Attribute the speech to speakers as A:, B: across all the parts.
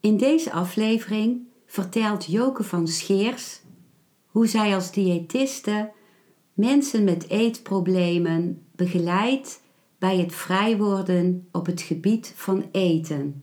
A: In deze aflevering vertelt Joke van Scheers hoe zij als diëtiste mensen met eetproblemen begeleidt bij het vrij worden op het gebied van eten.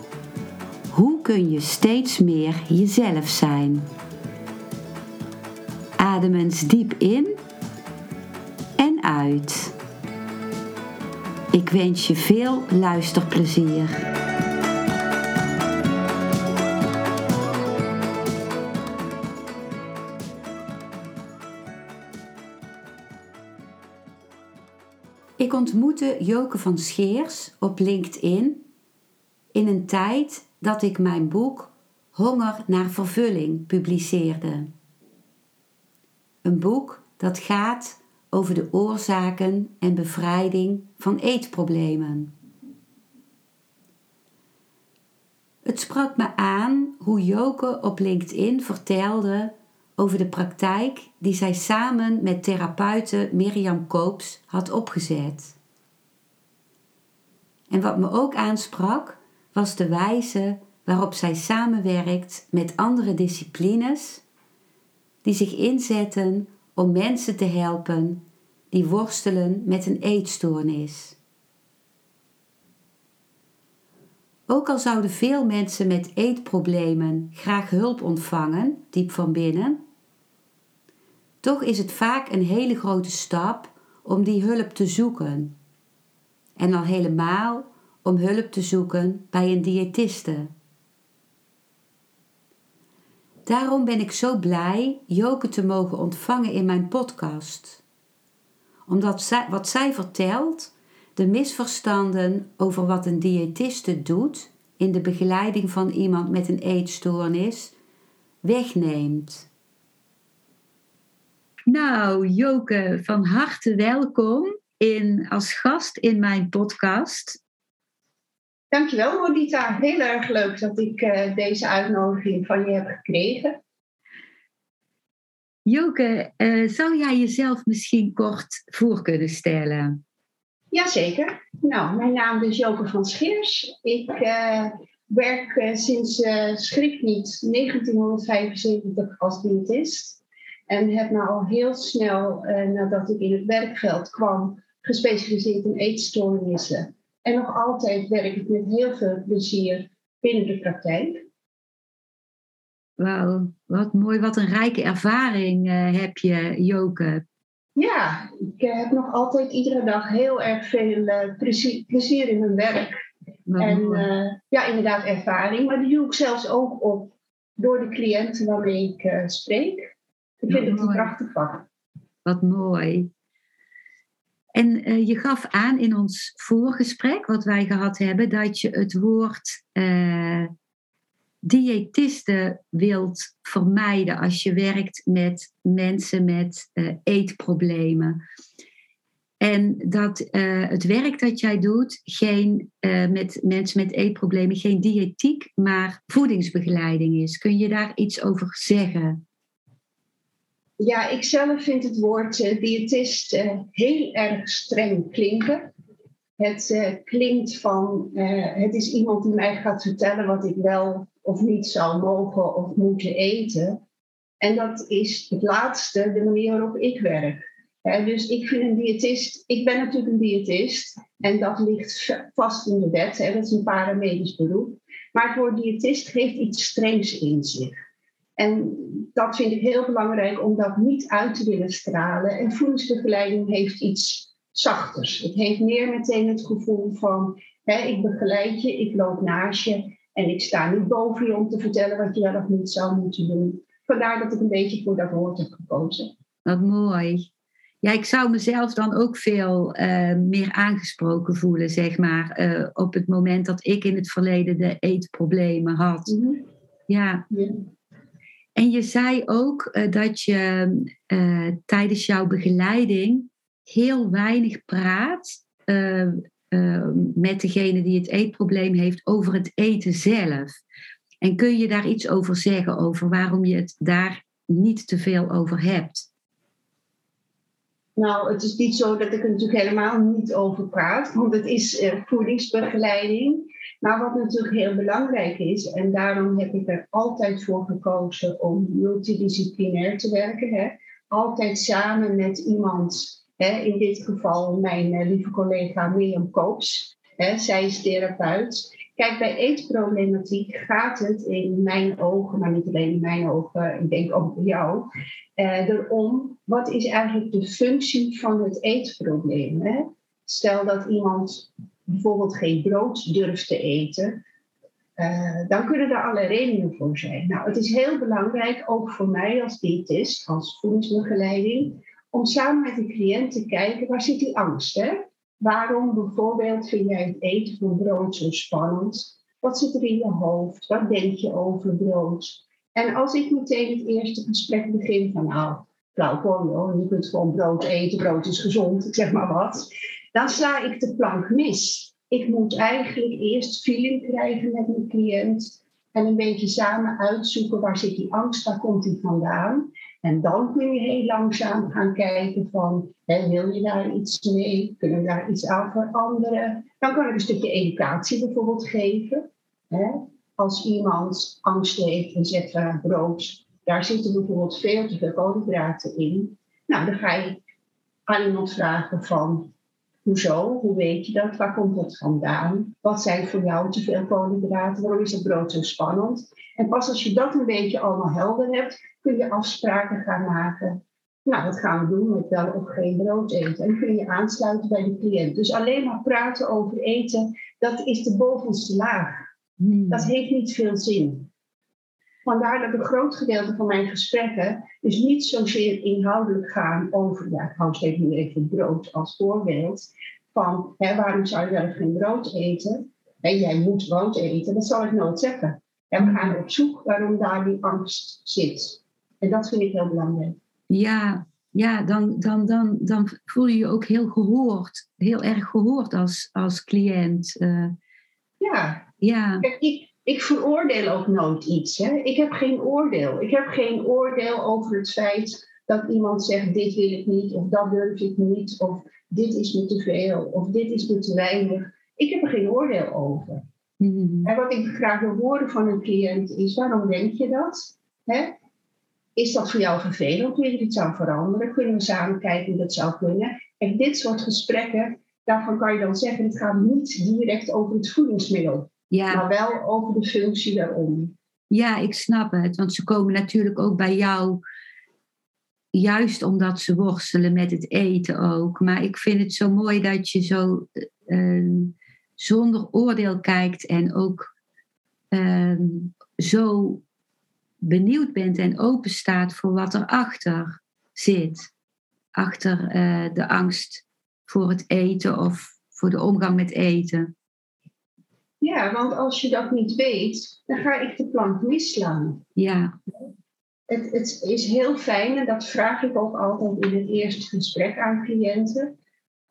A: hoe kun je steeds meer jezelf zijn? Adem eens diep in en uit. Ik wens je veel luisterplezier. Ik ontmoette Joke van Scheers op LinkedIn in een tijd dat ik mijn boek Honger naar vervulling publiceerde. Een boek dat gaat over de oorzaken en bevrijding van eetproblemen. Het sprak me aan hoe Joke op LinkedIn vertelde over de praktijk die zij samen met therapeute Mirjam Koops had opgezet. En wat me ook aansprak, was de wijze waarop zij samenwerkt met andere disciplines die zich inzetten om mensen te helpen die worstelen met een eetstoornis. Ook al zouden veel mensen met eetproblemen graag hulp ontvangen, diep van binnen, toch is het vaak een hele grote stap om die hulp te zoeken. En al helemaal om hulp te zoeken bij een diëtiste. Daarom ben ik zo blij Joke te mogen ontvangen in mijn podcast. Omdat zij, wat zij vertelt, de misverstanden over wat een diëtiste doet in de begeleiding van iemand met een eetstoornis wegneemt. Nou, Joke, van harte welkom in, als gast in mijn podcast.
B: Dankjewel, Modita. Heel erg leuk dat ik uh, deze uitnodiging van je heb gekregen.
A: Joke, uh, zou jij jezelf misschien kort voor kunnen stellen?
B: Jazeker. Nou, mijn naam is Joke van Scheers. Ik uh, werk sinds schrik niet 1975 als diëtist. En heb nou al heel snel, nadat ik in het werkveld kwam, gespecialiseerd in eetstoornissen. En nog altijd werk ik met heel veel plezier binnen de praktijk.
A: Wauw, wat mooi. Wat een rijke ervaring uh, heb je, Joke.
B: Ja, ik uh, heb nog altijd iedere dag heel erg veel uh, plezier in mijn werk. Wat en ja, inderdaad ervaring. Maar die doe ik zelfs ook op door de cliënten waarmee ik spreek. Ik vind het een prachtig vak.
A: Wat mooi. En uh, je gaf aan in ons voorgesprek, wat wij gehad hebben, dat je het woord uh, diëtiste wilt vermijden als je werkt met mensen met uh, eetproblemen. En dat het werk dat jij doet, geen, met mensen met eetproblemen, geen diëtiek, maar voedingsbegeleiding is. Kun je daar iets over zeggen?
B: Ja, ik zelf vind het woord uh, diëtist uh, heel erg streng klinken. Het uh, klinkt van, het is iemand die mij gaat vertellen wat ik wel of niet zou mogen of moeten eten. En dat is het laatste, de manier waarop ik werk. dus ik vind een diëtist, ik ben natuurlijk een diëtist en dat ligt vast in de wet, hè, dat is een paramedisch beroep. Maar het woord diëtist geeft iets strengs in zich. En dat vind ik heel belangrijk om dat niet uit te willen stralen. En voedingsbegeleiding heeft iets zachters. Het heeft meer meteen het gevoel van: hè, ik begeleid je, ik loop naast je en ik sta niet boven je om te vertellen wat je wel of niet zou moeten doen. Vandaar dat ik een beetje voor dat woord heb gekozen.
A: Wat mooi. Ja, ik zou mezelf dan ook veel eh, meer aangesproken voelen, zeg maar, uh, op het moment dat ik in het verleden de eetproblemen had. Mhm. ja. ja. En je zei ook uh, dat je tijdens jouw begeleiding heel weinig praat met degene die het eetprobleem heeft over het eten zelf. En kun je daar iets over zeggen, over waarom je het daar niet te veel over hebt?
B: Nou, het is niet zo dat ik er natuurlijk helemaal niet over praat, want het is voedingsbegeleiding. Maar wat natuurlijk heel belangrijk is, en daarom heb ik er altijd voor gekozen om multidisciplinair te werken. Hè? Altijd samen met iemand, hè? in dit geval mijn uh, lieve collega Mirjam Koops. Hè? Zij is therapeut. Kijk, bij eetproblematiek gaat het in mijn ogen, maar niet alleen in mijn ogen, ik denk ook bij jou, eh, erom wat is eigenlijk de functie van het eetprobleem. Hè? Stel dat iemand bijvoorbeeld geen brood durft te eten, uh, dan kunnen er alle redenen voor zijn. Nou, het is heel belangrijk, ook voor mij als diëtist, als voedingsbegeleiding, om samen met de cliënt te kijken waar zit die angst. Hè? Waarom bijvoorbeeld vind jij het eten van brood zo spannend? Wat zit er in je hoofd? Wat denk je over brood? En als ik meteen het eerste gesprek begin van nou, flauw je kunt gewoon brood eten, brood is gezond, zeg maar wat. Dan sla ik de plank mis. Ik moet eigenlijk eerst feeling krijgen met mijn cliënt en een beetje samen uitzoeken waar zit die angst, waar komt die vandaan. En dan kun je heel langzaam gaan kijken van, hè, wil je daar iets mee? Kunnen we daar iets aan veranderen? Dan kan ik een stukje educatie bijvoorbeeld geven. Hè? Als iemand angst heeft en zegt brood, daar zitten bijvoorbeeld veel te veel koolhydraten in. Nou, dan ga je aan iemand vragen van, Hoezo? Hoe weet je dat? Waar komt dat vandaan? Wat zijn voor jou te veel koolhydraten? Waarom is het brood zo spannend? En pas als je dat een beetje allemaal helder hebt, kun je afspraken gaan maken. Nou, wat gaan we doen met wel of geen brood eten? En kun je aansluiten bij de cliënt. Dus alleen maar praten over eten, dat is de bovenste laag. Hmm. Dat heeft niet veel zin. Vandaar dat een groot gedeelte van mijn gesprekken dus niet zozeer inhoudelijk gaan over, ja, ik hou steeds nu even brood als voorbeeld, van hè, waarom zou je wel geen brood eten? En jij moet brood eten, dat zal ik nooit zeggen. En we gaan op zoek waarom daar die angst zit. En dat vind ik heel belangrijk.
A: Ja, ja dan, dan, dan, dan voel je je ook heel gehoord, heel erg gehoord als, als cliënt. Uh,
B: ja. ja. Kijk, ik, ik veroordeel ook nooit iets. Hè? Ik heb geen oordeel. Ik heb geen oordeel over het feit dat iemand zegt: dit wil ik niet, of dat durf ik niet, of dit is me te veel, of dit is me te weinig. Ik heb er geen oordeel over. Mm-hmm. En wat ik graag wil horen van een cliënt is: waarom denk je dat? Hè? Is dat voor jou vervelend? Wil je iets aan veranderen? Kunnen we samen kijken hoe dat zou kunnen? En dit soort gesprekken, daarvan kan je dan zeggen: het gaat niet direct over het voedingsmiddel. Ja. Maar wel over de functie daarom.
A: Ja, ik snap het. Want ze komen natuurlijk ook bij jou juist omdat ze worstelen met het eten ook. Maar ik vind het zo mooi dat je zo uh, zonder oordeel kijkt en ook uh, zo benieuwd bent en open staat voor wat erachter zit. Achter uh, de angst voor het eten of voor de omgang met eten.
B: Ja, want als je dat niet weet, dan ga ik de plank misslaan.
A: Ja.
B: Het, het is heel fijn, en dat vraag ik ook altijd in het eerste gesprek aan cliënten.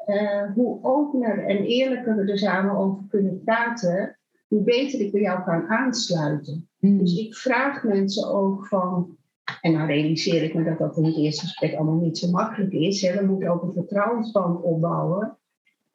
B: Uh, hoe opener en eerlijker we er samen over kunnen praten, hoe beter ik bij jou kan aansluiten. Hmm. Dus ik vraag mensen ook van, en dan realiseer ik me dat dat in het eerste gesprek allemaal niet zo makkelijk is. Hè. We moeten ook een vertrouwensband opbouwen.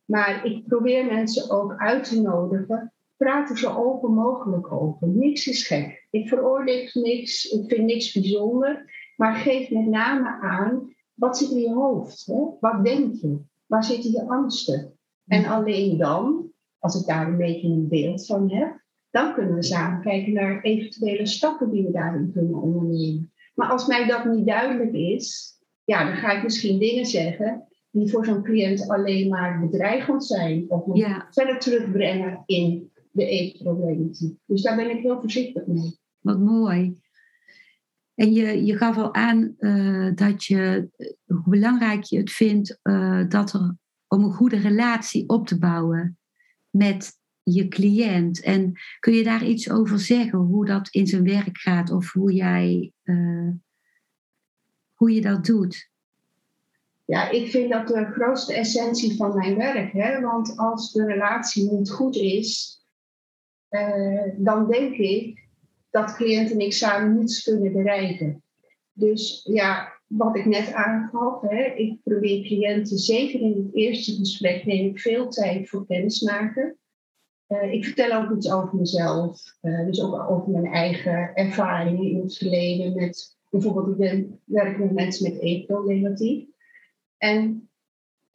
B: Maar ik probeer mensen ook uit te nodigen praat er zo open mogelijk over. Niks is gek. Ik veroordeel niks, ik vind niks bijzonder. Maar geef met name aan, wat zit in je hoofd? Hè? Wat denk je? Waar zitten je angsten? En alleen dan, als ik daar een beetje een beeld van heb, dan kunnen we samen kijken naar eventuele stappen die we daarin kunnen ondernemen. Maar als mij dat niet duidelijk is, ja, dan ga ik misschien dingen zeggen die voor zo'n cliënt alleen maar bedreigend zijn. Of ja. verder terugbrengen in de eetproblematiek. Dus daar ben ik heel voorzichtig mee.
A: Wat mooi. En je, je gaf al aan uh, dat je, hoe belangrijk je het vindt uh, dat er, om een goede relatie op te bouwen met je cliënt. En kun je daar iets over zeggen, hoe dat in zijn werk gaat of hoe jij, uh, hoe je dat doet?
B: Ja, ik vind dat de grootste essentie van mijn werk. Hè? Want als de relatie niet goed is, dan denk ik dat cliënt en ik samen niets kunnen bereiken. Dus ja, wat ik net aangaf, hè, ik probeer cliënten, zeker in het eerste gesprek, neem ik veel tijd voor kennismaken. Uh, ik vertel ook iets over mezelf, uh, dus ook over mijn eigen ervaringen in het verleden met, bijvoorbeeld ik werk met mensen met eetproblematiek. En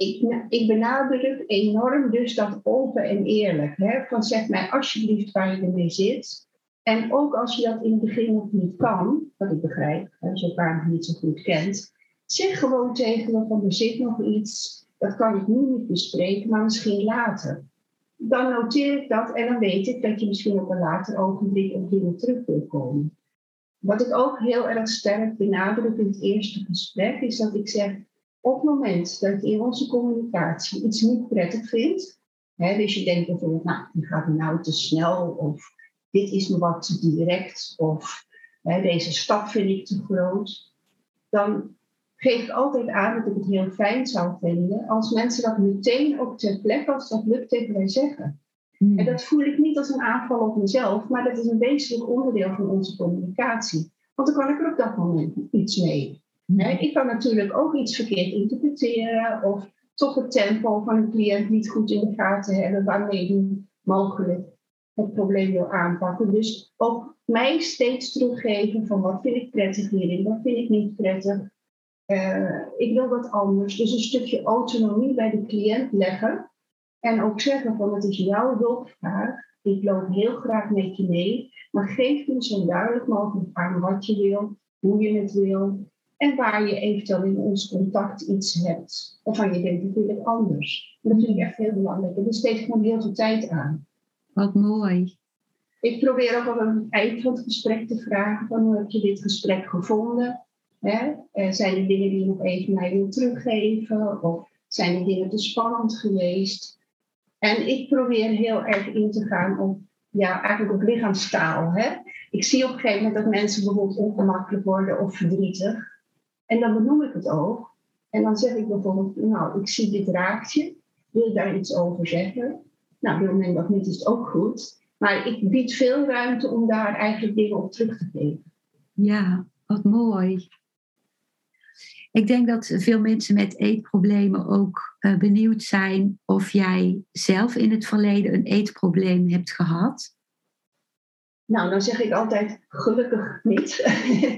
B: ik, ik benadruk enorm dus dat open en eerlijk. Hè, van zeg mij alsjeblieft waar je ermee zit. En ook als je dat in het begin nog niet kan, wat ik begrijp, als je elkaar nog niet zo goed kent, zeg gewoon tegen me van er zit nog iets, dat kan ik nu niet bespreken, maar misschien later. Dan noteer ik dat en dan weet ik dat je misschien op een later ogenblik op dingen terug wil komen. Wat ik ook heel erg sterk benadruk in het eerste gesprek, is dat ik zeg, op het moment dat je in onze communicatie iets niet prettig vindt, hè, dus je denkt bijvoorbeeld, nou, die gaat nou te snel of dit is me wat te direct of hè, deze stap vind ik te groot, dan geef ik altijd aan dat ik het heel fijn zou vinden als mensen dat meteen ook ter plekke, als dat lukt, tegen mij zeggen. Hmm. En dat voel ik niet als een aanval op mezelf, maar dat is een wezenlijk onderdeel van onze communicatie. Want dan kan ik er op dat moment iets mee. Hmm. Ik kan natuurlijk ook iets verkeerd interpreteren of toch het tempo van een cliënt niet goed in de gaten hebben, waarmee die mogelijk het probleem wil aanpakken. Dus ook mij steeds teruggeven van wat vind ik prettig hierin, wat vind ik niet prettig. Uh, ik wil dat anders. Dus een stukje autonomie bij de cliënt leggen. En ook zeggen van het is jouw hulpvraag. Ik loop heel graag met je mee. Maar geef me zo duidelijk mogelijk aan wat je wil, hoe je het wil. En waar je eventueel in ons contact iets hebt. Waarvan je denkt, dat wil ik anders. Dat vind ik echt heel belangrijk. En daar steeds gewoon heel veel tijd aan.
A: Wat mooi.
B: Ik probeer ook op een eind van het gesprek te vragen: van, hoe heb je dit gesprek gevonden? Hè? Eh, zijn er dingen die je nog even mij wil teruggeven? Of zijn er dingen te spannend geweest? En ik probeer heel erg in te gaan op, ja, eigenlijk op lichaamstaal. Hè? Ik zie op een gegeven moment dat mensen bijvoorbeeld ongemakkelijk worden of verdrietig. En dan benoem ik het ook. En dan zeg ik bijvoorbeeld, nou, ik zie dit raakje. Wil je daar iets over zeggen? Nou, wil men dat niet, is het ook goed. Maar ik bied veel ruimte om daar eigenlijk dingen op terug te geven.
A: Ja, wat mooi. Ik denk dat veel mensen met eetproblemen ook uh, benieuwd zijn of jij zelf in het verleden een eetprobleem hebt gehad.
B: Nou, dan zeg ik altijd gelukkig niet.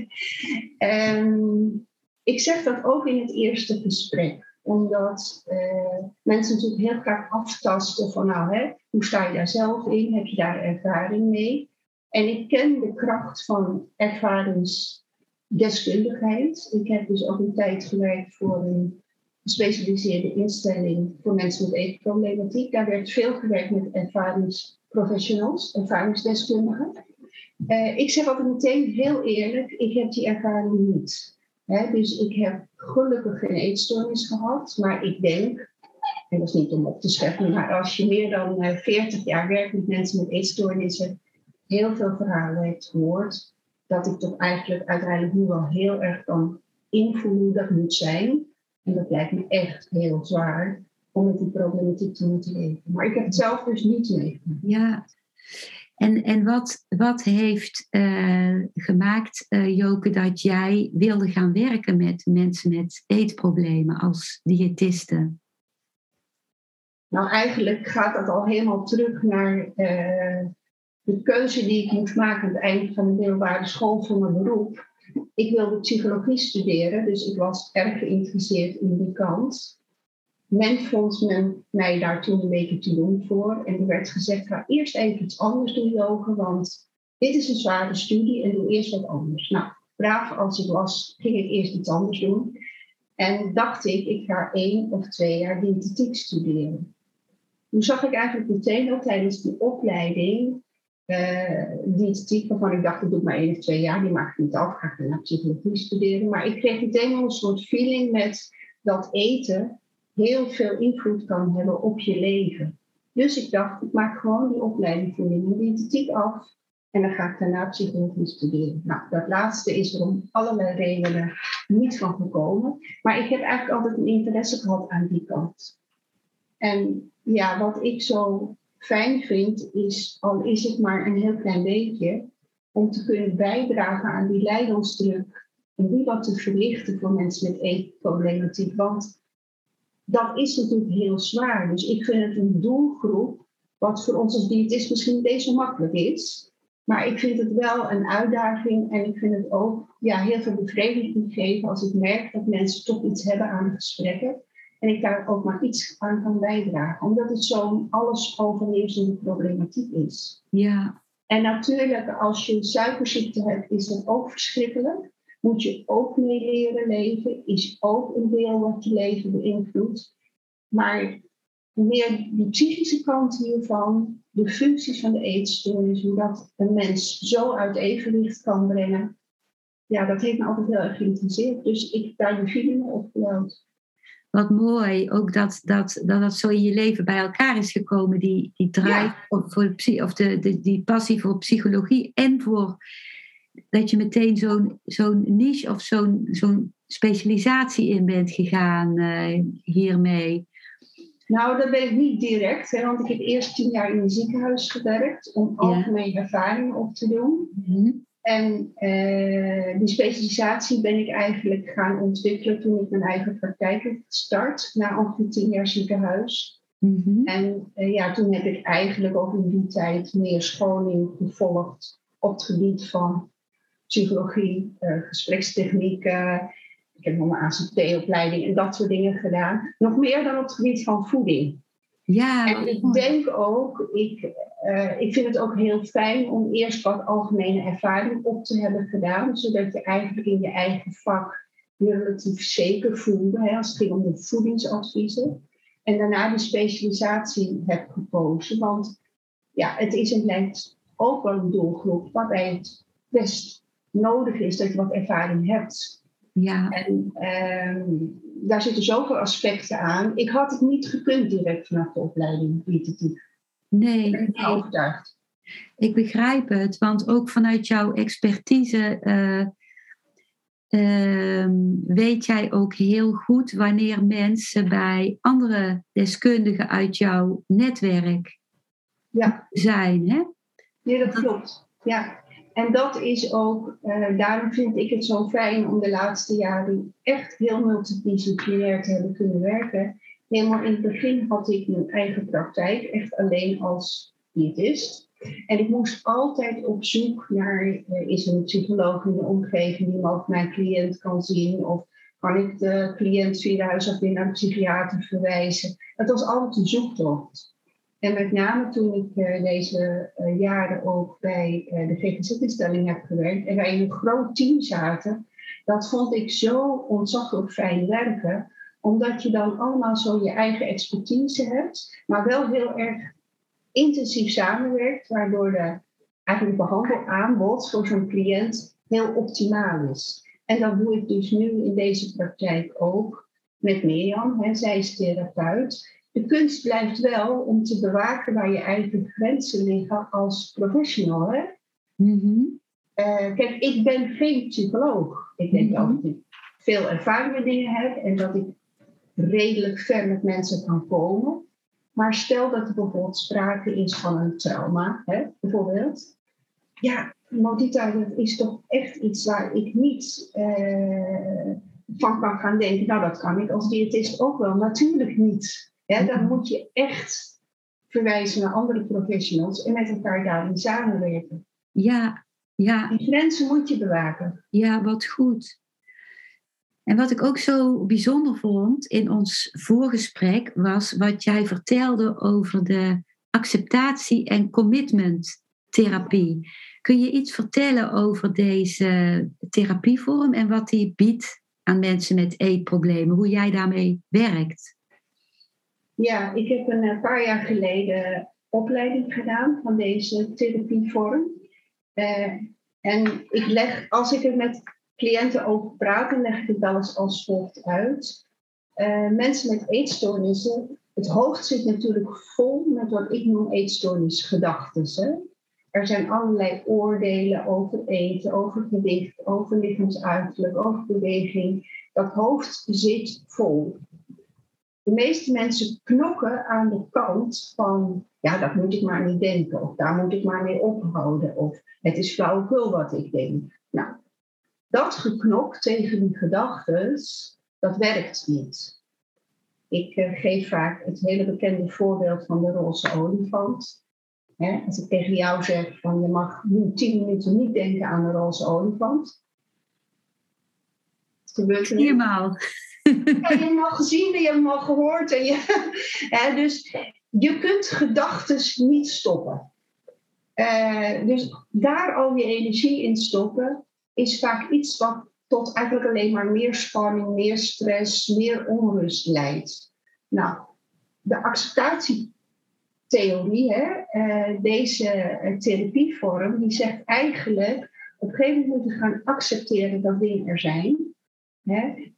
B: en ik zeg dat ook in het eerste gesprek omdat uh, mensen natuurlijk heel graag aftasten van nou, hè, hoe sta je daar zelf in? Heb je daar ervaring mee? En ik ken de kracht van ervaringsdeskundigheid. Ik heb dus ook een tijd gewerkt voor een gespecialiseerde instelling voor mensen met eetproblematiek. Daar werd veel gewerkt met ervaringsprofessionals, ervaringsdeskundigen. Uh, ik zeg altijd meteen heel eerlijk, ik heb die ervaring niet dus ik heb gelukkig geen eetstoornis gehad, maar ik denk, en dat is niet om op te scheppen, maar als je meer dan 40 eh, jaar werkt met mensen met eetstoornissen, heel veel verhalen hebt gehoord, dat ik toch eigenlijk uiteindelijk nu wel heel erg kan invoelen hoe dat moet zijn. En dat lijkt me echt heel zwaar om met die problematiek te moeten leven. Maar ik heb het zelf dus niet meegemaakt.
A: Ja, en, en wat, wat heeft uh, gemaakt, uh, Joke, dat jij wilde gaan werken met mensen met eetproblemen als diëtiste?
B: Nou, eigenlijk gaat dat al helemaal terug naar uh, de keuze die ik moest maken aan het eind van de middelbare school voor mijn beroep. Ik wilde psychologie studeren, dus ik was erg geïnteresseerd in die kant men vond men mij daar toen een beetje te doen voor. En er werd gezegd, ga eerst even iets anders doen, yoga, want dit is een zware studie en doe eerst wat anders. Nou, braaf als ik was, ging ik eerst iets anders doen. En dacht ik, ik ga één of twee jaar diëtetiek studeren. Toen zag ik eigenlijk meteen ook tijdens die opleiding uh, waarvan ik dacht, dat doe ik maar één of twee jaar, die maak ik niet af, ga ik naar psychologie studeren. Maar ik kreeg meteen al een soort feeling met dat eten heel veel invloed kan hebben op je leven. Dus ik dacht, ik maak gewoon die opleiding voeding en diëtetiek af. En dan ga ik daarna psychologie studeren. Nou, dat laatste is er om allerlei redenen niet van gekomen. Maar ik heb eigenlijk altijd een interesse gehad aan die kant. En ja, wat ik zo fijn vind, is, al is het maar een heel klein beetje, om te kunnen bijdragen aan die lijdensdruk. En die wat te verlichten voor mensen met eetproblematiek. Want dat is natuurlijk heel zwaar. Dus ik vind het een doelgroep, wat voor ons als diëtist misschien niet eens zo makkelijk is. Maar ik vind het wel een uitdaging en ik vind het ook ja, heel veel bevrediging geven als ik merk dat mensen toch iets hebben aan de gesprekken. En ik daar ook maar iets aan kan bijdragen. Omdat het zo'n alles overheersende problematiek is.
A: Ja.
B: En natuurlijk, als je suikerziekte hebt, is dat ook verschrikkelijk. Moet je ook mee leren leven. Is ook een deel wat je leven beïnvloedt. Maar meer die psychische kant hiervan, de functies van de eetstoornis, hoe dat een mens zo uit evenwicht kan brengen, ja, dat heeft me altijd heel erg geïnteresseerd. Dus ik daar de feeling opgebouwd.
A: Wat mooi, ook dat dat, dat dat zo in je leven bij elkaar is gekomen, die, die drive of, voor of de, de, die passie voor psychologie en voor dat je meteen zo'n zo'n niche of zo'n zo'n specialisatie in bent gegaan uh, hiermee.
B: Nou, dat ben ik niet direct, hè, want ik heb eerst tien jaar in een ziekenhuis gewerkt om algemene ervaring op te doen. Mhm. En uh, die specialisatie ben ik eigenlijk gaan ontwikkelen toen ik mijn eigen praktijk heb gestart, na ongeveer tien jaar ziekenhuis. Mhm. En uh, ja, toen heb ik eigenlijk ook in die tijd meer scholing gevolgd op het gebied van psychologie, uh, gesprekstechniek, ik heb nog mijn ACT-opleiding en dat soort dingen gedaan. Nog meer dan op het gebied van voeding.
A: Ja,
B: en ik denk ook, ik, uh, ik vind het ook heel fijn om eerst wat algemene ervaring op te hebben gedaan, zodat je eigenlijk in je eigen vak je relatief zeker voelde, hè, als het ging om de voedingsadviezen. En daarna die specialisatie heb gekozen, want ja, het is en blijft ook wel een doelgroep waarbij het best nodig is dat je wat ervaring hebt.
A: Ja.
B: En ehm, daar zitten zoveel aspecten aan. Ik had het niet gekund direct vanaf de opleiding diëtetiek.
A: Nee.
B: Ik ben overtuigd.
A: Ik begrijp het, want ook vanuit jouw expertise uh, weet jij ook heel goed wanneer mensen bij andere deskundigen uit jouw netwerk
B: ja.
A: zijn. Hè?
B: Ja, dat klopt. Ja. En dat is ook, uh, daarom vind ik het zo fijn om de laatste jaren echt heel multidisciplinair te hebben kunnen werken. Helemaal in het begin had ik mijn eigen praktijk, echt alleen als diëtist. En ik moest altijd op zoek naar, uh, is er een psycholoog in de omgeving die ook mijn cliënt kan zien? Of kan ik de cliënt via de huisarts naar een psychiater verwijzen? Het was altijd een zoektocht. En met name toen ik uh, deze uh, jaren ook bij uh, de GGZ-instelling heb gewerkt en wij in een groot team zaten, dat vond ik zo ontzaglijk fijn werken, omdat je dan allemaal zo je eigen expertise hebt, maar wel heel erg intensief samenwerkt, waardoor de eigenlijk behandelaanbod voor zo'n cliënt heel optimaal is. En dat doe ik dus nu in deze praktijk ook met Mirjam. Hè. Zij is therapeut de kunst blijft wel om te bewaken waar je eigen grenzen liggen als professional. Hè?
A: Mm
B: kijk, ik ben geen psycholoog. Ik denk mm dat ik veel ervaring met dingen heb en dat ik redelijk ver met mensen kan komen. Maar stel dat er bijvoorbeeld sprake is van een trauma, hè, bijvoorbeeld. Ja, Modita, dat is toch echt iets waar ik niet uh, van kan gaan denken. Nou, dat kan ik als diëtist ook wel. Natuurlijk niet. Dan moet je echt verwijzen naar andere professionals en met elkaar daarin samenwerken.
A: Ja, ja.
B: Die grenzen moet je bewaken.
A: Ja, wat goed. En wat ik ook zo bijzonder vond in ons voorgesprek was wat jij vertelde over de acceptatie- en commitment therapie. Kun je iets vertellen over deze therapievorm en wat die biedt aan mensen met eetproblemen, hoe jij daarmee werkt?
B: Ja, ik heb een paar jaar geleden opleiding gedaan van deze therapievorm. Uh, en ik leg, als ik er met cliënten over praat, dan leg ik het wel eens als volgt uit. Uh, mensen met eetstoornissen, het hoofd zit natuurlijk vol met wat ik noem eetstoornisgedachten. Er zijn allerlei oordelen over eten, over gewicht, over lichaamsuiterlijk, over beweging. Dat hoofd zit vol. De meeste mensen knokken aan de kant van, ja, dat moet ik maar niet denken, of daar moet ik maar mee ophouden, of het is flauwekul wat ik denk. Nou, dat geknok tegen die gedachten, dat werkt niet. Ik uh, geef vaak het hele bekende voorbeeld van de roze olifant. als ik tegen jou zeg van je mag nu tien minuten niet denken aan de roze olifant.
A: Viermaal.
B: Ja, je hebt hem al gezien, je hebt hem al gehoord. En je, dus je kunt gedachten niet stoppen. Uh, dus daar al je energie in stoppen, is vaak iets wat tot eigenlijk alleen maar meer spanning, meer stress, meer onrust leidt. Nou, de acceptatietheorie, hè, uh, deze uh, therapievorm, die zegt eigenlijk op een gegeven moment moeten gaan accepteren dat dingen er zijn.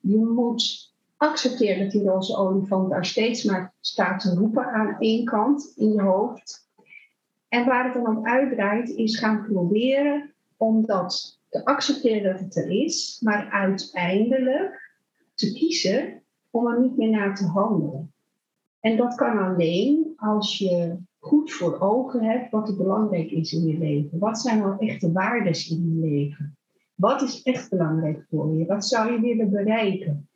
B: Je moet accepteren dat die roze olifant daar steeds maar staat te roepen aan één kant in je hoofd. En waar het dan om uitdraait, is gaan proberen om dat te accepteren dat het er is, maar uiteindelijk te kiezen om er niet meer naar te handelen. En dat kan alleen als je goed voor ogen hebt wat er belangrijk is in je leven. Wat zijn nou echte waarden in je leven? Wat is echt belangrijk voor je? Wat zou je willen bereiken?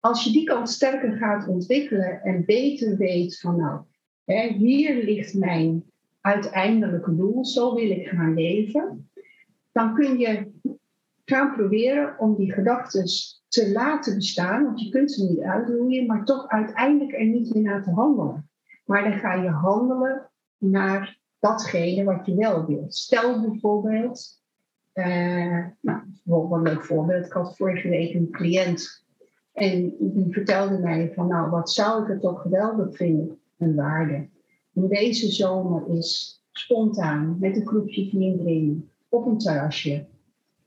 B: Als je die kant sterker gaat ontwikkelen en beter weet van nou, hè, hier ligt mijn uiteindelijke doel, zo wil ik gaan leven, dan kun je gaan proberen om die gedachten te laten bestaan, want je kunt ze niet uitroeien, maar toch uiteindelijk er niet meer naar te handelen. Maar dan ga je handelen naar datgene wat je wel wilt. Stel bijvoorbeeld, uh, nou, bijvoorbeeld een leuk voorbeeld. Ik had vorige week een cliënt en die vertelde mij van nou, wat zou ik het toch geweldig vinden, een waarde. En deze zomer is spontaan met een groepje vriendinnen op een terrasje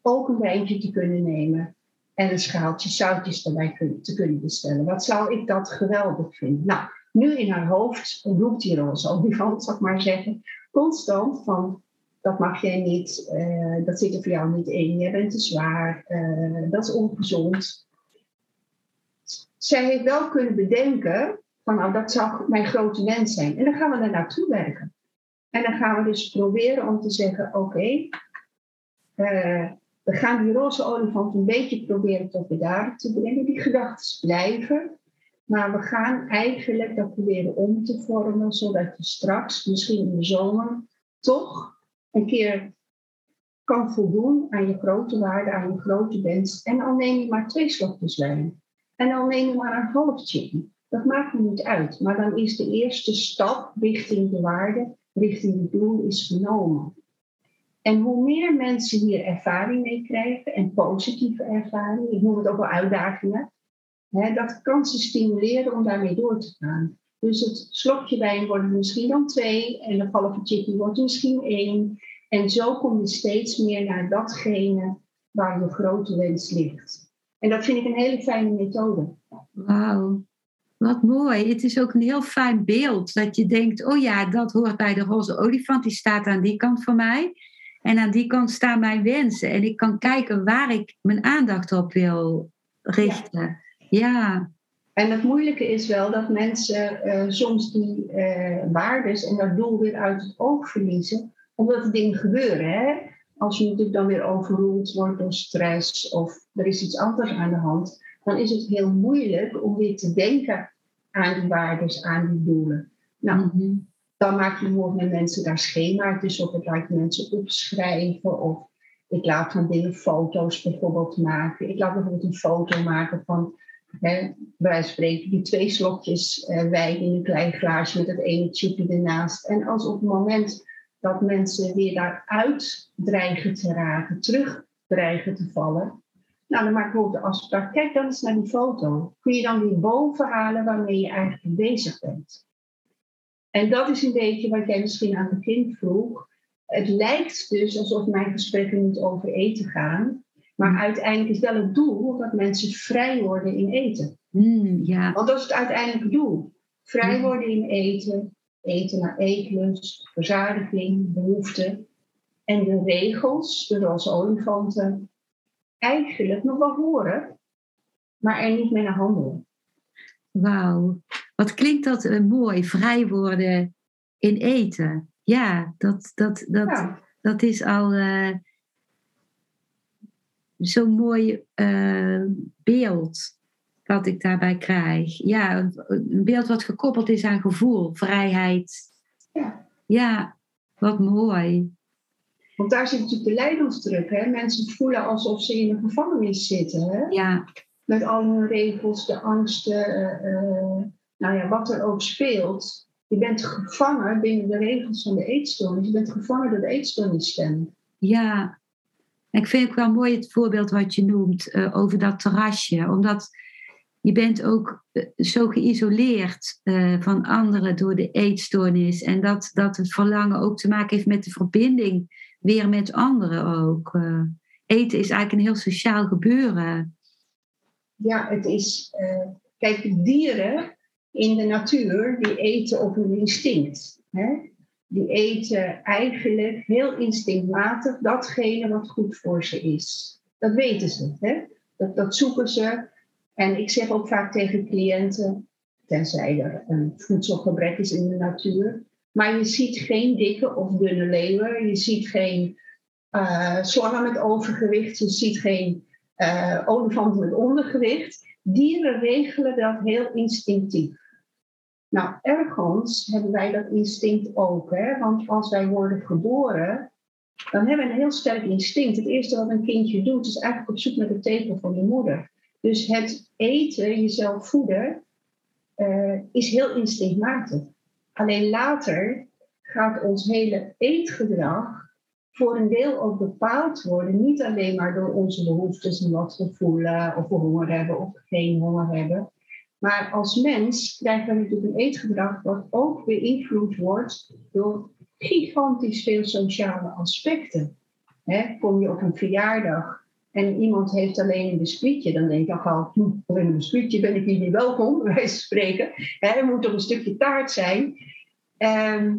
B: ook een wijntje te kunnen nemen en een schaaltje zoutjes erbij te kunnen bestellen. Wat zou ik dat geweldig vinden? Nou, nu in haar hoofd roept die roze olifant, zal ik maar zeggen, constant van dat mag jij niet, uh, dat zit er voor jou niet in, jij bent te zwaar, uh, dat is ongezond. Zij heeft wel kunnen bedenken van nou dat zou mijn grote wens zijn. En dan gaan we er naartoe werken. En dan gaan we dus proberen om te zeggen oké, uh, we gaan die roze olifant een beetje proberen tot bedaren te brengen. Die gedachten blijven. Maar we gaan eigenlijk dat proberen om te vormen, zodat je straks, misschien in de zomer, toch een keer kan voldoen aan je grote waarde, aan je grote wens. En al neem je maar twee slokjes wijn. En al neem je maar een halfje. Dat maakt me niet uit. Maar dan is de eerste stap richting de waarde, richting het doel is genomen. En hoe meer mensen hier ervaring mee krijgen en positieve ervaring, ik noem het ook wel uitdagingen, hè, dat kan ze stimuleren om daarmee door te gaan. Dus het slokje wijn wordt misschien dan twee en de chickie wordt misschien één. En zo kom je steeds meer naar datgene waar je grote wens ligt. En dat vind ik een hele fijne methode.
A: Wauw, wat mooi. Het is ook een heel fijn beeld dat je denkt, oh ja, dat hoort bij de roze olifant, die staat aan die kant van mij. En aan die kant staan mijn wensen. En ik kan kijken waar ik mijn aandacht op wil richten. ja.
B: En het moeilijke is wel dat mensen uh, soms die uh, waardes en dat doel weer uit het oog verliezen, omdat er dingen gebeuren. Hè? Als je natuurlijk dan weer overroeld wordt door stress of er is iets anders aan de hand, dan is het heel moeilijk om weer te denken aan die waardes, aan die doelen. Nou, mhm. dan maak je bijvoorbeeld met mensen daar schema's op, ik laat mensen opschrijven of ik laat van dingen foto's bijvoorbeeld maken. Ik laat bijvoorbeeld een foto maken van Hè, wij spreken die twee slokjes uh, wijn in een klein glaasje met het ene chipje ernaast. En als op het moment dat mensen weer daaruit dreigen te raken, terug dreigen te vallen, nou dan maak ik ook de afspraak, kijk dan eens naar die foto. Kun je dan weer boven halen waarmee je eigenlijk bezig bent. En dat is een beetje wat jij misschien aan het begin vroeg. Het lijkt dus alsof mijn gesprekken niet over eten gaan. Maar mm. uiteindelijk is wel het doel dat mensen vrij worden in eten.
A: Mm, ja.
B: Want dat is het uiteindelijke doel. Vrij worden in eten, eten naar eetlust, verzadiging, behoeften. En de regels, de roze olifanten, eigenlijk nog wel horen, maar er niet mee naar handelen.
A: Wauw, wat klinkt dat uh, mooi, vrij worden in eten. Ja, dat, dat, dat, dat is al uh, zo'n mooi uh, beeld wat ik daarbij krijg. Ja, een beeld wat gekoppeld is aan gevoel, vrijheid.
B: Ja,
A: ja wat mooi.
B: Want daar zit natuurlijk de lijdensdruk. Hè? Mensen voelen alsof ze in een gevangenis zitten. Hè?
A: Ja.
B: Met al hun regels, de angsten, uh, nou ja, wat er ook speelt. Je bent gevangen binnen de regels van de eetstoornis. Je bent gevangen door de eetstoornisstem.
A: Ja, ik vind het wel mooi het voorbeeld wat je noemt uh, over dat terrasje. Omdat je bent ook uh, zo geïsoleerd uh, van anderen door de eetstoornis. En dat, dat het verlangen ook te maken heeft met de verbinding weer met anderen ook. Eten is eigenlijk een heel sociaal gebeuren.
B: Ja, het is. Kijk, dieren in de natuur die eten op hun instinct. Hè? Die eten eigenlijk heel instinctmatig datgene wat goed voor ze is. Dat weten ze. Hè? Dat, dat zoeken ze. En ik zeg ook vaak tegen cliënten, tenzij er een voedselgebrek is in de natuur, maar je ziet geen dikke of dunne leeuwen. Je ziet geen uh, slangen met overgewicht. Je ziet geen uh, olifanten met ondergewicht. Dieren regelen dat heel instinctief. Nou, ergens hebben wij dat instinct ook. Hè? Want als wij worden geboren, dan hebben we een heel sterk instinct. Het eerste wat een kindje doet, is eigenlijk op zoek naar de tepel van de moeder. Dus het eten, jezelf voeden, uh, is heel instinctmatig. Alleen later gaat ons hele eetgedrag voor een deel ook bepaald worden. Niet alleen maar door onze behoeftes en wat we voelen, of we honger hebben of geen honger hebben. Maar als mens krijgen we natuurlijk een eetgedrag wat ook beïnvloed wordt door gigantisch veel sociale aspecten. kom je op een verjaardag en iemand heeft alleen een biscuitje, dan denk je al, hm, alleen een biscuitje ben ik hier niet welkom, van spreken. er moet toch een stukje taart zijn. Ehm,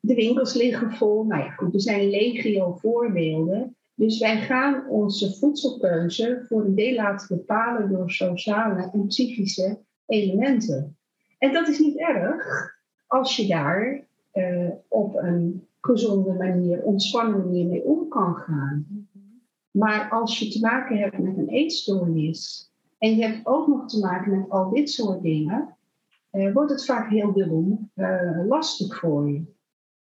B: de winkels liggen vol. Nou ja, goed, er zijn legio voorbeelden. Dus wij gaan onze voedselkeuze voor een deel laten bepalen door sociale en psychische elementen. En dat is niet erg als je daar uh, op een gezonde manier, ontspannen manier mee om kan gaan. Maar als je te maken hebt met een eetstoornis en je hebt ook nog te maken met al dit soort dingen, uh, wordt het vaak heel dubbel uh, lastig voor je.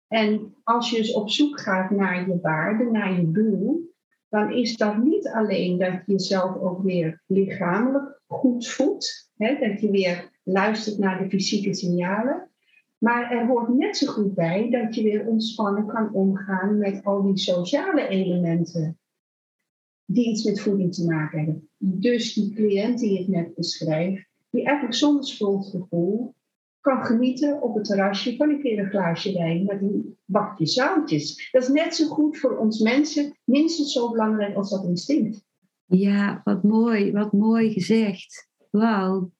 B: En als je dus op zoek gaat naar je waarde, naar je doel, dan is dat niet alleen dat je jezelf ook weer lichamelijk goed voelt, hè, dat je weer luistert naar de fysieke signalen, maar er hoort net zo goed bij dat je weer ontspannen kan omgaan met al die sociale elementen die iets met voeding te maken hebben. Dus die cliënt die ik net beschrijf, die eigenlijk zonder schuldgevoel kan genieten op het terrasje van een keer een glaasje wijn met een bakje zoutjes. Dat is net zo goed voor ons mensen, minstens zo belangrijk als dat instinct.
A: Ja, wat mooi, wat mooi gezegd. Wauw.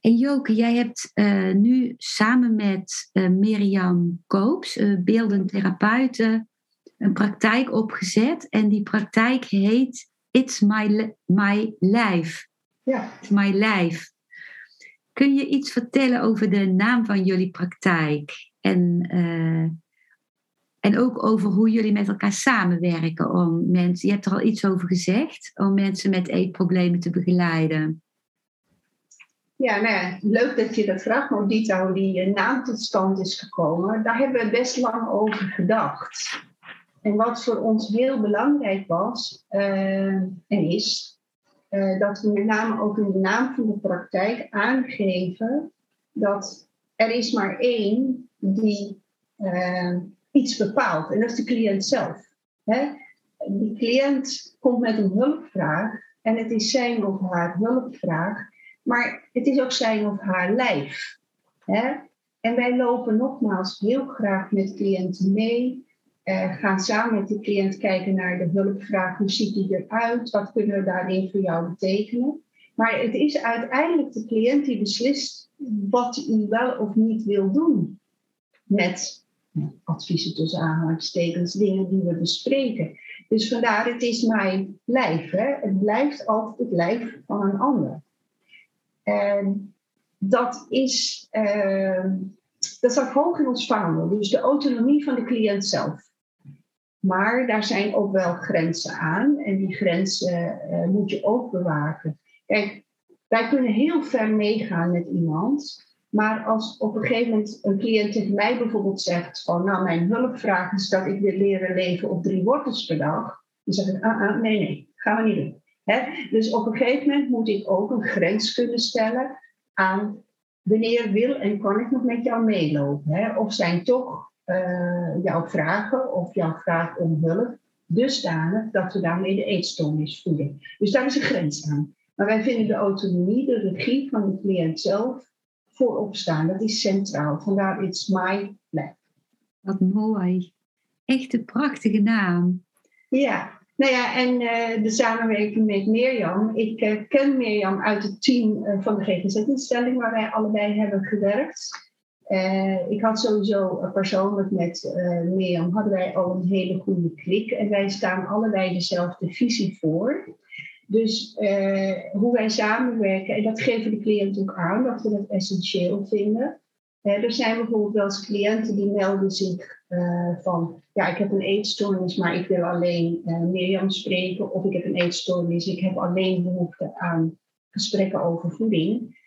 A: En Joke, jij hebt uh, nu samen met uh, Mirjam Koops, uh, beeldend therapeute, een praktijk opgezet. En die praktijk heet It's My, my Life.
B: Ja.
A: It's My Life. Kun je iets vertellen over de naam van jullie praktijk? En, uh, en ook over hoe jullie met elkaar samenwerken om mensen, je hebt er al iets over gezegd, om mensen met eetproblemen te begeleiden.
B: Ja, nou leuk dat je dat vraagt, Modita, hoe die naam tot stand is gekomen. Daar hebben we best lang over gedacht. En wat voor ons heel belangrijk was uh, en is, uh, dat we met name ook in de naam van de praktijk aangeven dat er is maar één die uh, iets bepaalt. En dat is de cliënt zelf. Hè? Die cliënt komt met een hulpvraag en het is zijn of haar hulpvraag, maar het is ook zijn of haar lijf. Hè? En wij lopen nogmaals heel graag met cliënten mee. Uh, gaan samen met de cliënt kijken naar de hulpvraag. Hoe ziet die eruit? Wat kunnen we daarin voor jou betekenen? Maar het is uiteindelijk de cliënt die beslist wat hij wel of niet wil doen met adviezen tussen aanhalingstekens, dingen die we bespreken. Dus vandaar, het is mijn lijf. Hè? Het blijft altijd het lijf van een ander. En dat is, uh, dat staat hoog in ons vaandel. Dus de autonomie van de cliënt zelf. Maar daar zijn ook wel grenzen aan. En die grenzen uh, moet je ook bewaken. Kijk, wij kunnen heel ver meegaan met iemand. Maar als op een gegeven moment een cliënt tegen mij bijvoorbeeld zegt van nou mijn hulpvraag is dat ik wil leren leven op drie wortels per dag. Dan zeg ik ah, ah, nee nee, gaan we niet doen. Dus op een gegeven moment moet ik ook een grens kunnen stellen aan wanneer wil en kan ik nog met jou meelopen. Of zijn toch uh, jouw vragen of jouw vraag om hulp dusdanig dat we daarmee de eetstoornis voeden. Dus daar is een grens aan. Maar wij vinden de autonomie, de regie van de cliënt zelf, voorop staan. Dat is centraal. Vandaar It's My Lab.
A: Wat mooi. Echt een prachtige naam.
B: Ja, nou ja, en uh, de samenwerking met Mirjam. Ik uh, ken Mirjam uit het team uh, van de GGZ-instelling waar wij allebei hebben gewerkt. Ik had sowieso persoonlijk met Mirjam hadden wij al een hele goede klik. En wij staan allebei dezelfde visie voor. Dus uh, hoe wij samenwerken, en dat geven de cliënten ook aan, dat we dat essentieel vinden. Uh, er zijn bijvoorbeeld wel cliënten die melden zich uh, van, ja, ik heb een eetstoornis, maar ik wil alleen Mirjam spreken. Of ik heb een eetstoornis, ik heb alleen behoefte aan gesprekken over voeding.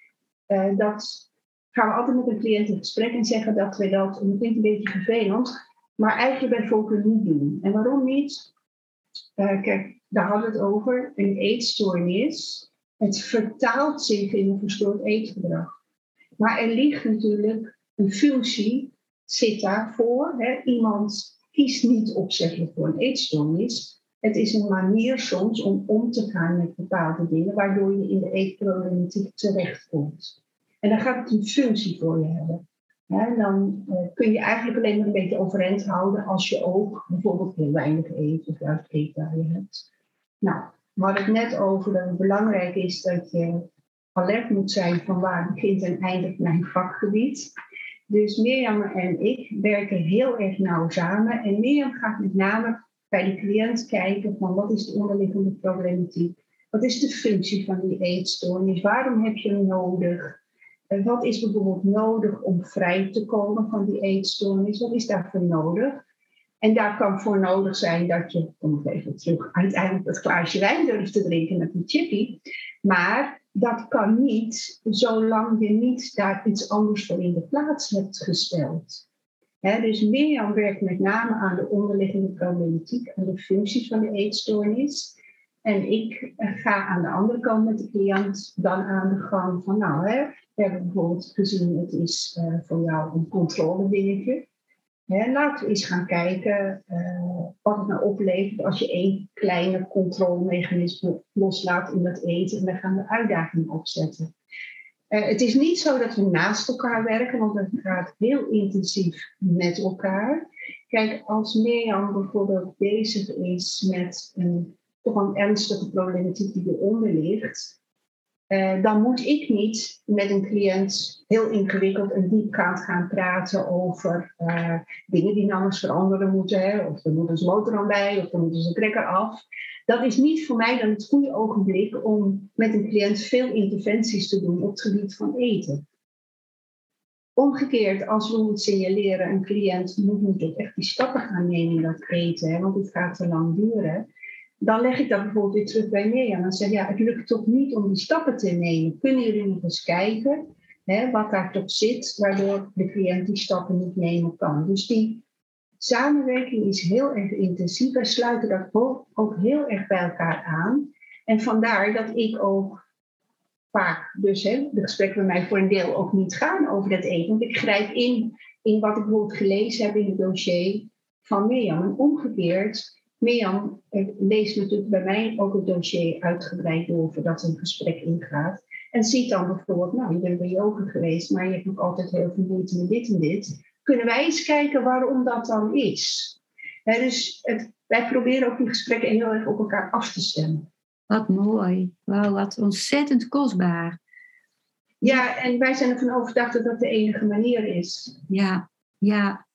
B: dat gaan we altijd met een cliënt in gesprek en zeggen dat we dat, dat klinkt een beetje vervelend, maar eigenlijk bij voorkeur niet doen. En waarom niet? kijk, daar hadden we het over, een eetstoornis. Het vertaalt zich in een verstoord eetgedrag. Maar er ligt natuurlijk een functie, zit daarvoor. Hè? Iemand kiest niet opzettelijk voor een eetstoornis. Het is een manier soms om om te gaan met bepaalde dingen, waardoor je in de eetproblematiek terechtkomt. En dan gaat het een functie voor je hebben. dan uh, kun je eigenlijk alleen maar een beetje overeind houden als je ook bijvoorbeeld heel weinig eet of juist eetbuien hebt. Nou, we hadden het net over belangrijk is dat je alert moet zijn van waar begint en eindigt mijn vakgebied. Dus Mirjam en ik werken heel erg nauw samen. En Mirjam gaat met name bij de cliënt kijken van wat is de onderliggende problematiek? Wat is de functie van die eetstoornis? Waarom heb je hem nodig? En wat is bijvoorbeeld nodig om vrij te komen van die eetstoornis? Wat is daarvoor nodig? En daar kan voor nodig zijn dat je, kom even terug, uiteindelijk dat glaasje wijn durft te drinken met een chippy. Maar dat kan niet zolang je niet daar iets anders voor in de plaats hebt gesteld. dus Mirjam werkt met name aan de onderliggende problematiek, aan de functies van de eetstoornis. En ik eh, ga aan de andere kant met de cliënt dan aan de gang van, nou, hè, we hebben bijvoorbeeld gezien, het is uh, voor jou een controle dingetje laten we eens gaan kijken uh, wat het nou oplevert als je één kleine controlemechanisme loslaat in het eten. En daar gaan we uitdagingen opzetten. Het is niet zo dat we naast elkaar werken, want het gaat heel intensief met elkaar. Kijk, als Mirjam bijvoorbeeld bezig is met een toch een ernstige problematiek die eronder ligt, uh, dan moet ik niet met een cliënt heel ingewikkeld en diepgaand gaan praten over uh, dingen die namens veranderen moeten. Of er moet een motor aan bij, of er moet een trekker af. Dat is niet voor mij dan het goede ogenblik om met een cliënt veel interventies te doen op het gebied van eten. Omgekeerd, als we moeten signaleren, een cliënt moet, ook echt die stappen gaan nemen in dat eten, want het gaat te lang duren dan leg ik dat bijvoorbeeld weer terug bij Mirjam. Dan zeg ja, het lukt toch niet om die stappen te nemen. Kunnen jullie nog eens kijken hè, wat daar toch zit, waardoor de cliënt die stappen niet nemen kan. Dus die samenwerking is heel erg intensief. Wij sluiten dat ook heel erg bij elkaar aan. En vandaar dat ik ook vaak, dus hè, de gesprekken bij mij voor een deel ook niet gaan over dat eten. Want ik grijp in in wat ik bijvoorbeeld gelezen heb in het dossier van Mirjam. En omgekeerd Mirjam leest natuurlijk bij mij ook het dossier uitgebreid door voordat een gesprek ingaat. En ziet dan bijvoorbeeld, nou, je bent bij yoga geweest, maar je hebt nog altijd heel veel moeite met dit en dit. Kunnen wij eens kijken waarom dat dan is? dus het, wij proberen ook die gesprekken heel erg op elkaar af te stemmen.
A: Wat mooi. Wauw, wat ontzettend kostbaar.
B: Ja, en wij zijn ervan overtuigd dat dat de enige manier is.
A: Ja, ja.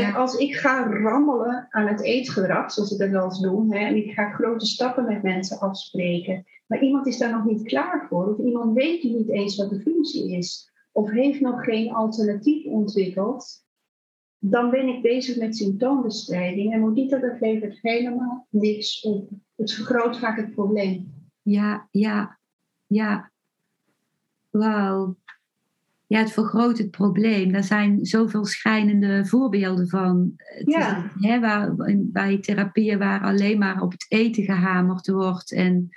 B: Kijk, als ik ga rammelen aan het eetgedrag, zoals ik dat wel eens doe, hè, en ik ga grote stappen met mensen afspreken, maar iemand is daar nog niet klaar voor, of iemand weet niet eens wat de functie is, of heeft nog geen alternatief ontwikkeld, dan ben ik bezig met symptoombestrijding. En Modita, dat levert helemaal niks op. Het vergroot vaak het probleem.
A: Ja, ja, ja. Wauw. Ja, het vergroot het probleem. Daar zijn zoveel schijnende voorbeelden van.
B: Ja.
A: hè, waar, bij therapieën waar alleen maar op het eten gehamerd wordt. En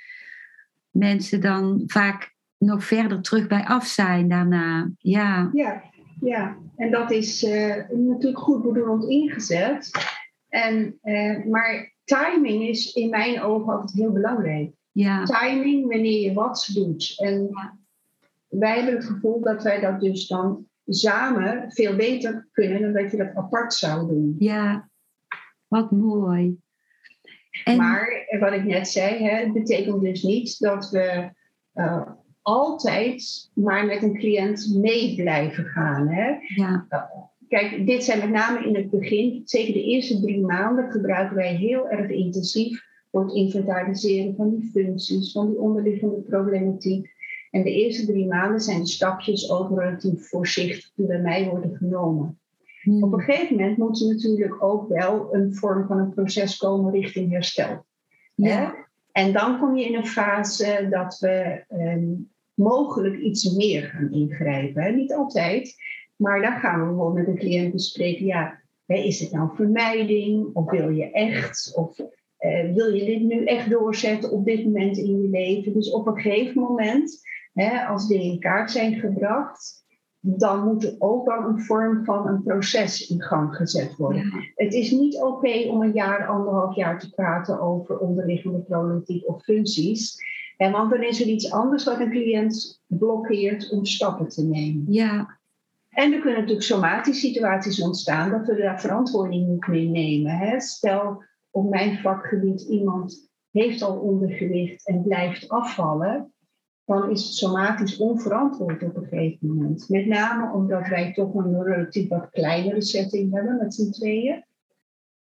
A: mensen dan vaak nog verder terug bij af zijn daarna. Ja.
B: Ja, ja. en dat is uh, natuurlijk goed bedoeld ingezet. En, uh, maar timing is in mijn ogen altijd heel belangrijk.
A: Ja.
B: Timing wanneer je wat doet. En wij hebben het gevoel dat wij dat dus dan samen veel beter kunnen dan dat je dat apart zou doen.
A: Ja, wat mooi.
B: En... Maar wat ik net zei, hè, het betekent dus niet dat we uh, altijd maar met een cliënt mee blijven gaan. Hè?
A: Ja.
B: Kijk, dit zijn met name in het begin, zeker de eerste drie maanden, gebruiken wij heel erg intensief voor het inventariseren van die functies, van die onderliggende problematiek. En de eerste drie maanden zijn de stapjes ook relatief voorzichtig die bij mij worden genomen. Hmm. Op een gegeven moment moet er natuurlijk ook wel een vorm van een proces komen richting herstel. Ja. En dan kom je in een fase dat we um, mogelijk iets meer gaan ingrijpen. Niet altijd, maar dan gaan we bijvoorbeeld met de cliënt bespreken, ja, is het nou vermijding of wil je echt? Of uh, wil je dit nu echt doorzetten op dit moment in je leven? Dus op een gegeven moment, hè, als dingen in kaart zijn gebracht, dan moet er ook wel een vorm van een proces in gang gezet worden. Het is niet oké om een jaar, anderhalf jaar te praten over onderliggende problematiek of functies. En want dan is er iets anders wat een cliënt blokkeert om stappen te nemen.
A: Ja.
B: En er kunnen natuurlijk somatische situaties ontstaan dat we daar verantwoording mee nemen. Hè? Stel op mijn vakgebied iemand heeft al ondergewicht en blijft afvallen, dan is het somatisch onverantwoord op een gegeven moment. Met name omdat wij toch een relatief wat kleinere setting hebben met z'n tweeën.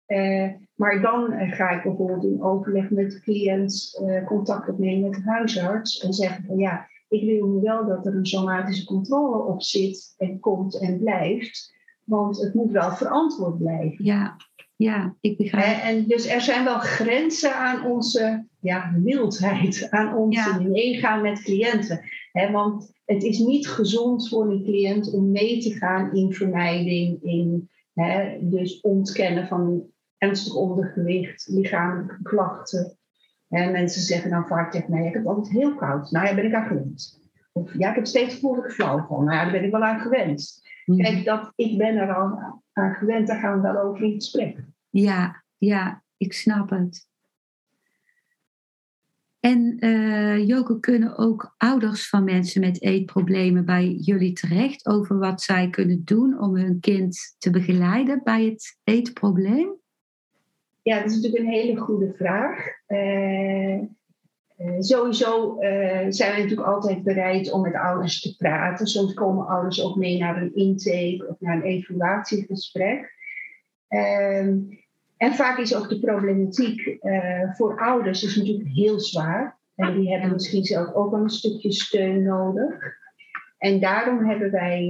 B: Uh, maar dan ga ik bijvoorbeeld in overleg met de cliënt uh, contact opnemen met de huisarts en zeggen van ja, ik wil nu wel dat er een somatische controle op zit en komt en blijft, want het moet wel verantwoord blijven.
A: Ja, ja ik begrijp.
B: En dus er zijn wel grenzen aan onze ja, mildheid, aan ons ja. meegaan met cliënten. He, want het is niet gezond voor een cliënt om mee te gaan in vermijding, in he, dus ontkennen van ernstig ondergewicht, lichamelijke klachten. En mensen zeggen dan vaak tegen mij, ik heb altijd heel koud. Nou ja, ben ik aan gewend. Of ja, ik heb steeds gevoel ik flauw van. Nou ja, daar ben ik wel aan gewend. Mm. Kijk, dat, ik ben er al aan gewend, daar gaan we wel over in gesprek.
A: Ja, ja, ik snap het. En uh, Joko, kunnen ook ouders van mensen met eetproblemen bij jullie terecht over wat zij kunnen doen om hun kind te begeleiden bij het eetprobleem?
B: Ja, dat is natuurlijk een hele goede vraag. Uh, uh, sowieso uh, zijn we natuurlijk altijd bereid om met ouders te praten. Soms komen ouders ook mee naar een intake of naar een evaluatiegesprek. Ehm, en vaak is ook de problematiek voor ouders is natuurlijk heel zwaar. En die hebben misschien zelf ook een stukje steun nodig. En daarom hebben wij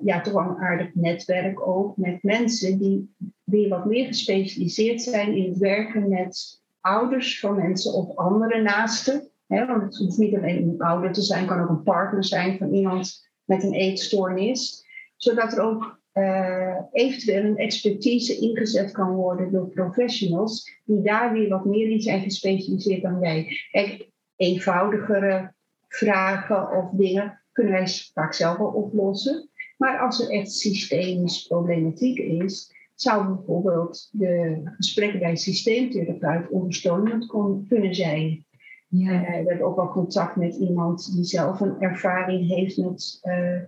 B: ja, toch een aardig netwerk ook met mensen die weer wat meer gespecialiseerd zijn in het werken met ouders van mensen of andere naasten. Hè, want het hoeft niet alleen een ouder te zijn, kan ook een partner zijn van iemand met een eetstoornis. Zodat er ook uh, eventueel een expertise ingezet kan worden door professionals die daar weer wat meer in zijn gespecialiseerd dan wij. Kijk, eenvoudigere vragen of dingen kunnen wij vaak zelf wel oplossen. Maar als er echt systemische problematiek is, zou bijvoorbeeld de gesprekken bij een systeemtherapeut ondersteunend kunnen zijn. Ja. Uh, we hebben ook wel contact met iemand die zelf een ervaring heeft met uh,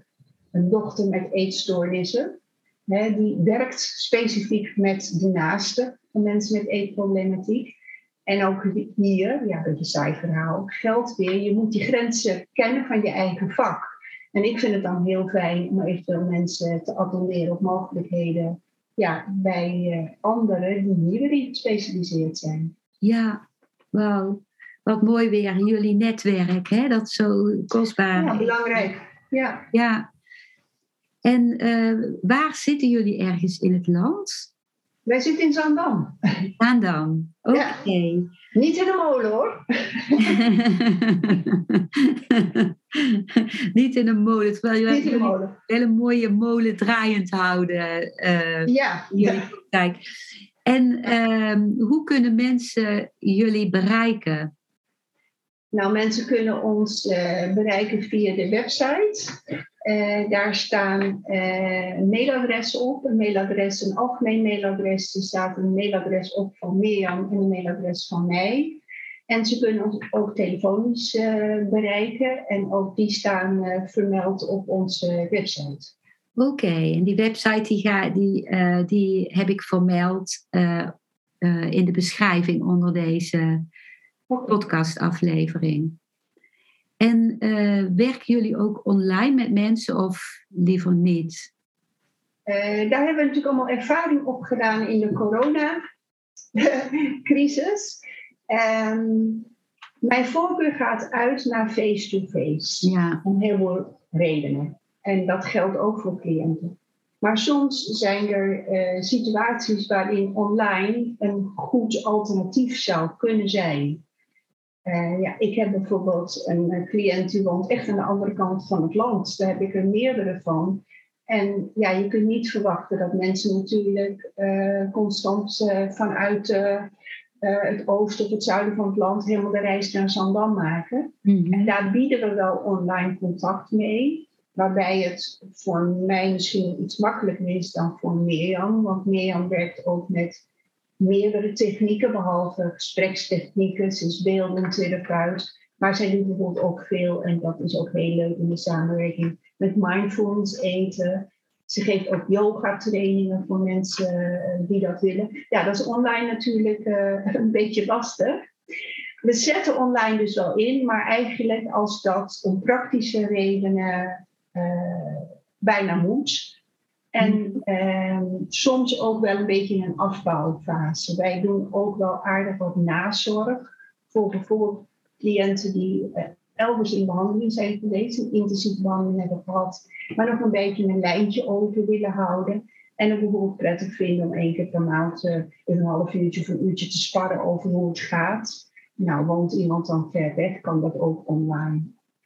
B: een dochter met eetstoornissen. Hè, die werkt specifiek met de naasten van mensen met eetproblematiek. En ook hier, ja, dat is een saai verhaal, geldt weer, je moet die grenzen kennen van je eigen vak. En ik vind het dan heel fijn om eventueel mensen te attenderen op mogelijkheden ja, bij uh, anderen die hierin gespecialiseerd zijn.
A: Ja, wauw. Wat mooi weer, jullie netwerk, hè? dat is zo kostbaar.
B: Ja, belangrijk. Ja.
A: ja. En uh, waar zitten jullie ergens in het land?
B: Wij zitten in Zandam.
A: Zandam, oké.
B: Okay. Niet in de molen hoor.
A: Niet in een molen, terwijl
B: jullie Niet in een
A: hele mooie molen draaiend houden. Uh, ja. Jullie ja. En uh, hoe kunnen mensen jullie bereiken?
B: Nou, mensen kunnen ons uh, bereiken via de website. Uh, daar staan uh, mailadressen op. Een mailadres, een algemeen mailadres. Er staat een mailadres op van Mirjam en een mailadres van mij. En ze kunnen ons ook telefonisch bereiken. En ook die staan vermeld op onze website.
A: Oké, en die website die, ga, die, die heb ik vermeld in de beschrijving onder deze podcastaflevering. En uh, werken jullie ook online met mensen of liever niet?
B: Uh, daar hebben we natuurlijk allemaal ervaring op gedaan in de coronacrisis. Um, mijn voorkeur gaat uit naar face-to-face. Ja. Om heel veel redenen. En dat geldt ook voor cliënten. Maar soms zijn er uh, situaties waarin online een goed alternatief zou kunnen zijn. Uh, ja, ik heb bijvoorbeeld een cliënt die woont echt aan de andere kant van het land. Daar heb ik er meerdere van. En ja, je kunt niet verwachten dat mensen natuurlijk uh, constant uh, vanuit het oosten of het zuiden van het land helemaal de reis naar Zandam maken. Mm-hmm. En daar bieden we wel online contact mee. Waarbij het voor mij misschien iets makkelijker is dan voor Mirjam. Want Mirjam werkt ook met meerdere technieken, behalve gesprekstechnieken. Ze is beeldend therapeut. Maar zij doet bijvoorbeeld ook veel, en dat is ook heel leuk in de samenwerking, met mindfulness eten. Ze geeft ook yoga trainingen voor mensen eh, die dat willen. Ja, dat is online natuurlijk uh, een beetje lastig. We zetten online dus wel in, maar eigenlijk als dat om praktische redenen uh, bijna moet, en eh, soms ook wel een beetje in een afbouwfase. Wij doen ook wel aardig wat nazorg voor bijvoorbeeld cliënten die uh, elders in behandeling zijn geweest, een intensieve behandeling hebben gehad, maar nog een beetje een lijntje over willen houden. En het bijvoorbeeld prettig vinden om één keer per maand uh, een half uurtje of een uurtje te sparren over hoe het gaat. Nou, woont iemand dan ver weg, kan dat ook online.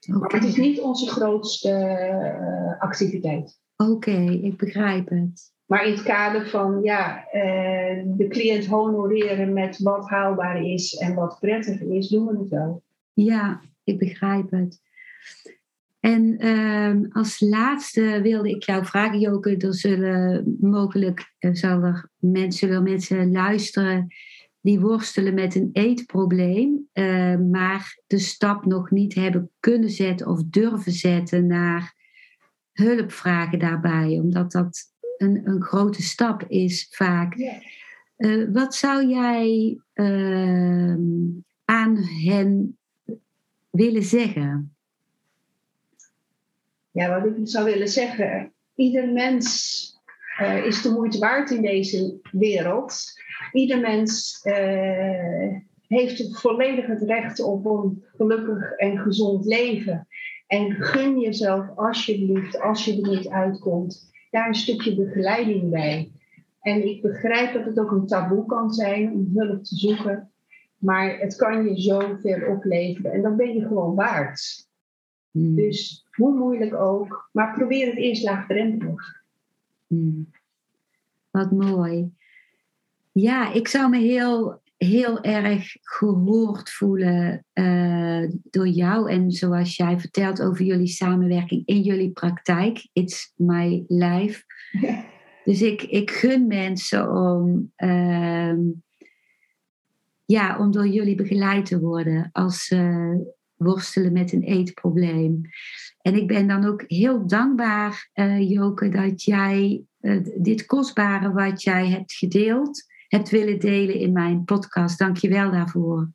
B: Okay. Maar het is niet onze grootste uh, activiteit.
A: Oké, ik begrijp het.
B: Maar in het kader van ja, uh, de cliënt honoreren met wat haalbaar is en wat prettig is, doen we het wel.
A: Ja, ik begrijp het. En uh, als laatste wilde ik jou vragen, Joke, er zullen mogelijk er zullen mensen, zullen mensen luisteren die worstelen met een eetprobleem, uh, maar de stap nog niet hebben kunnen zetten of durven zetten naar hulp vragen daarbij, omdat dat een, een grote stap is vaak. Uh, wat zou jij uh, aan hen willen zeggen?
B: Ja, wat ik zou willen zeggen, ieder mens uh, is de moeite waard in deze wereld. Ieder mens uh, heeft volledig het recht op een gelukkig en gezond leven. En gun jezelf alsjeblieft, als je er niet uitkomt, daar een stukje begeleiding bij. En ik begrijp dat het ook een taboe kan zijn om hulp te zoeken. Maar het kan je zoveel opleveren. En dan ben je gewoon waard. Hmm. Dus hoe moeilijk ook. Maar probeer het eerst laagdrempelig.
A: Hmm. Wat mooi. Ja, ik zou me heel heel erg gehoord voelen uh, door jou en zoals jij vertelt over jullie samenwerking in jullie praktijk. It's my life. Dus ik, ik gun mensen om uh, ja, om door jullie begeleid te worden als ze worstelen met een eetprobleem. En ik ben dan ook heel dankbaar, uh, Joke, dat jij dit kostbare wat jij hebt gedeeld, hebt willen delen in mijn podcast. Dank je wel daarvoor.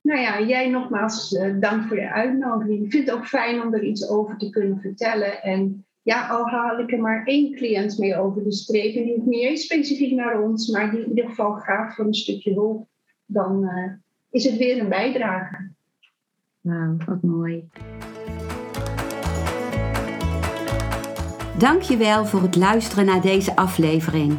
B: Nou ja, jij nogmaals dank voor de uitnodiging. Ik vind het ook fijn om er iets over te kunnen vertellen. En ja, al haal ik er maar één cliënt mee over de streep. En die hoeft niet eens specifiek naar ons, maar die in ieder geval gaat voor een stukje hulp. Dan uh, is het weer een bijdrage.
A: Wauw, wat mooi. Dankjewel voor het luisteren naar deze aflevering.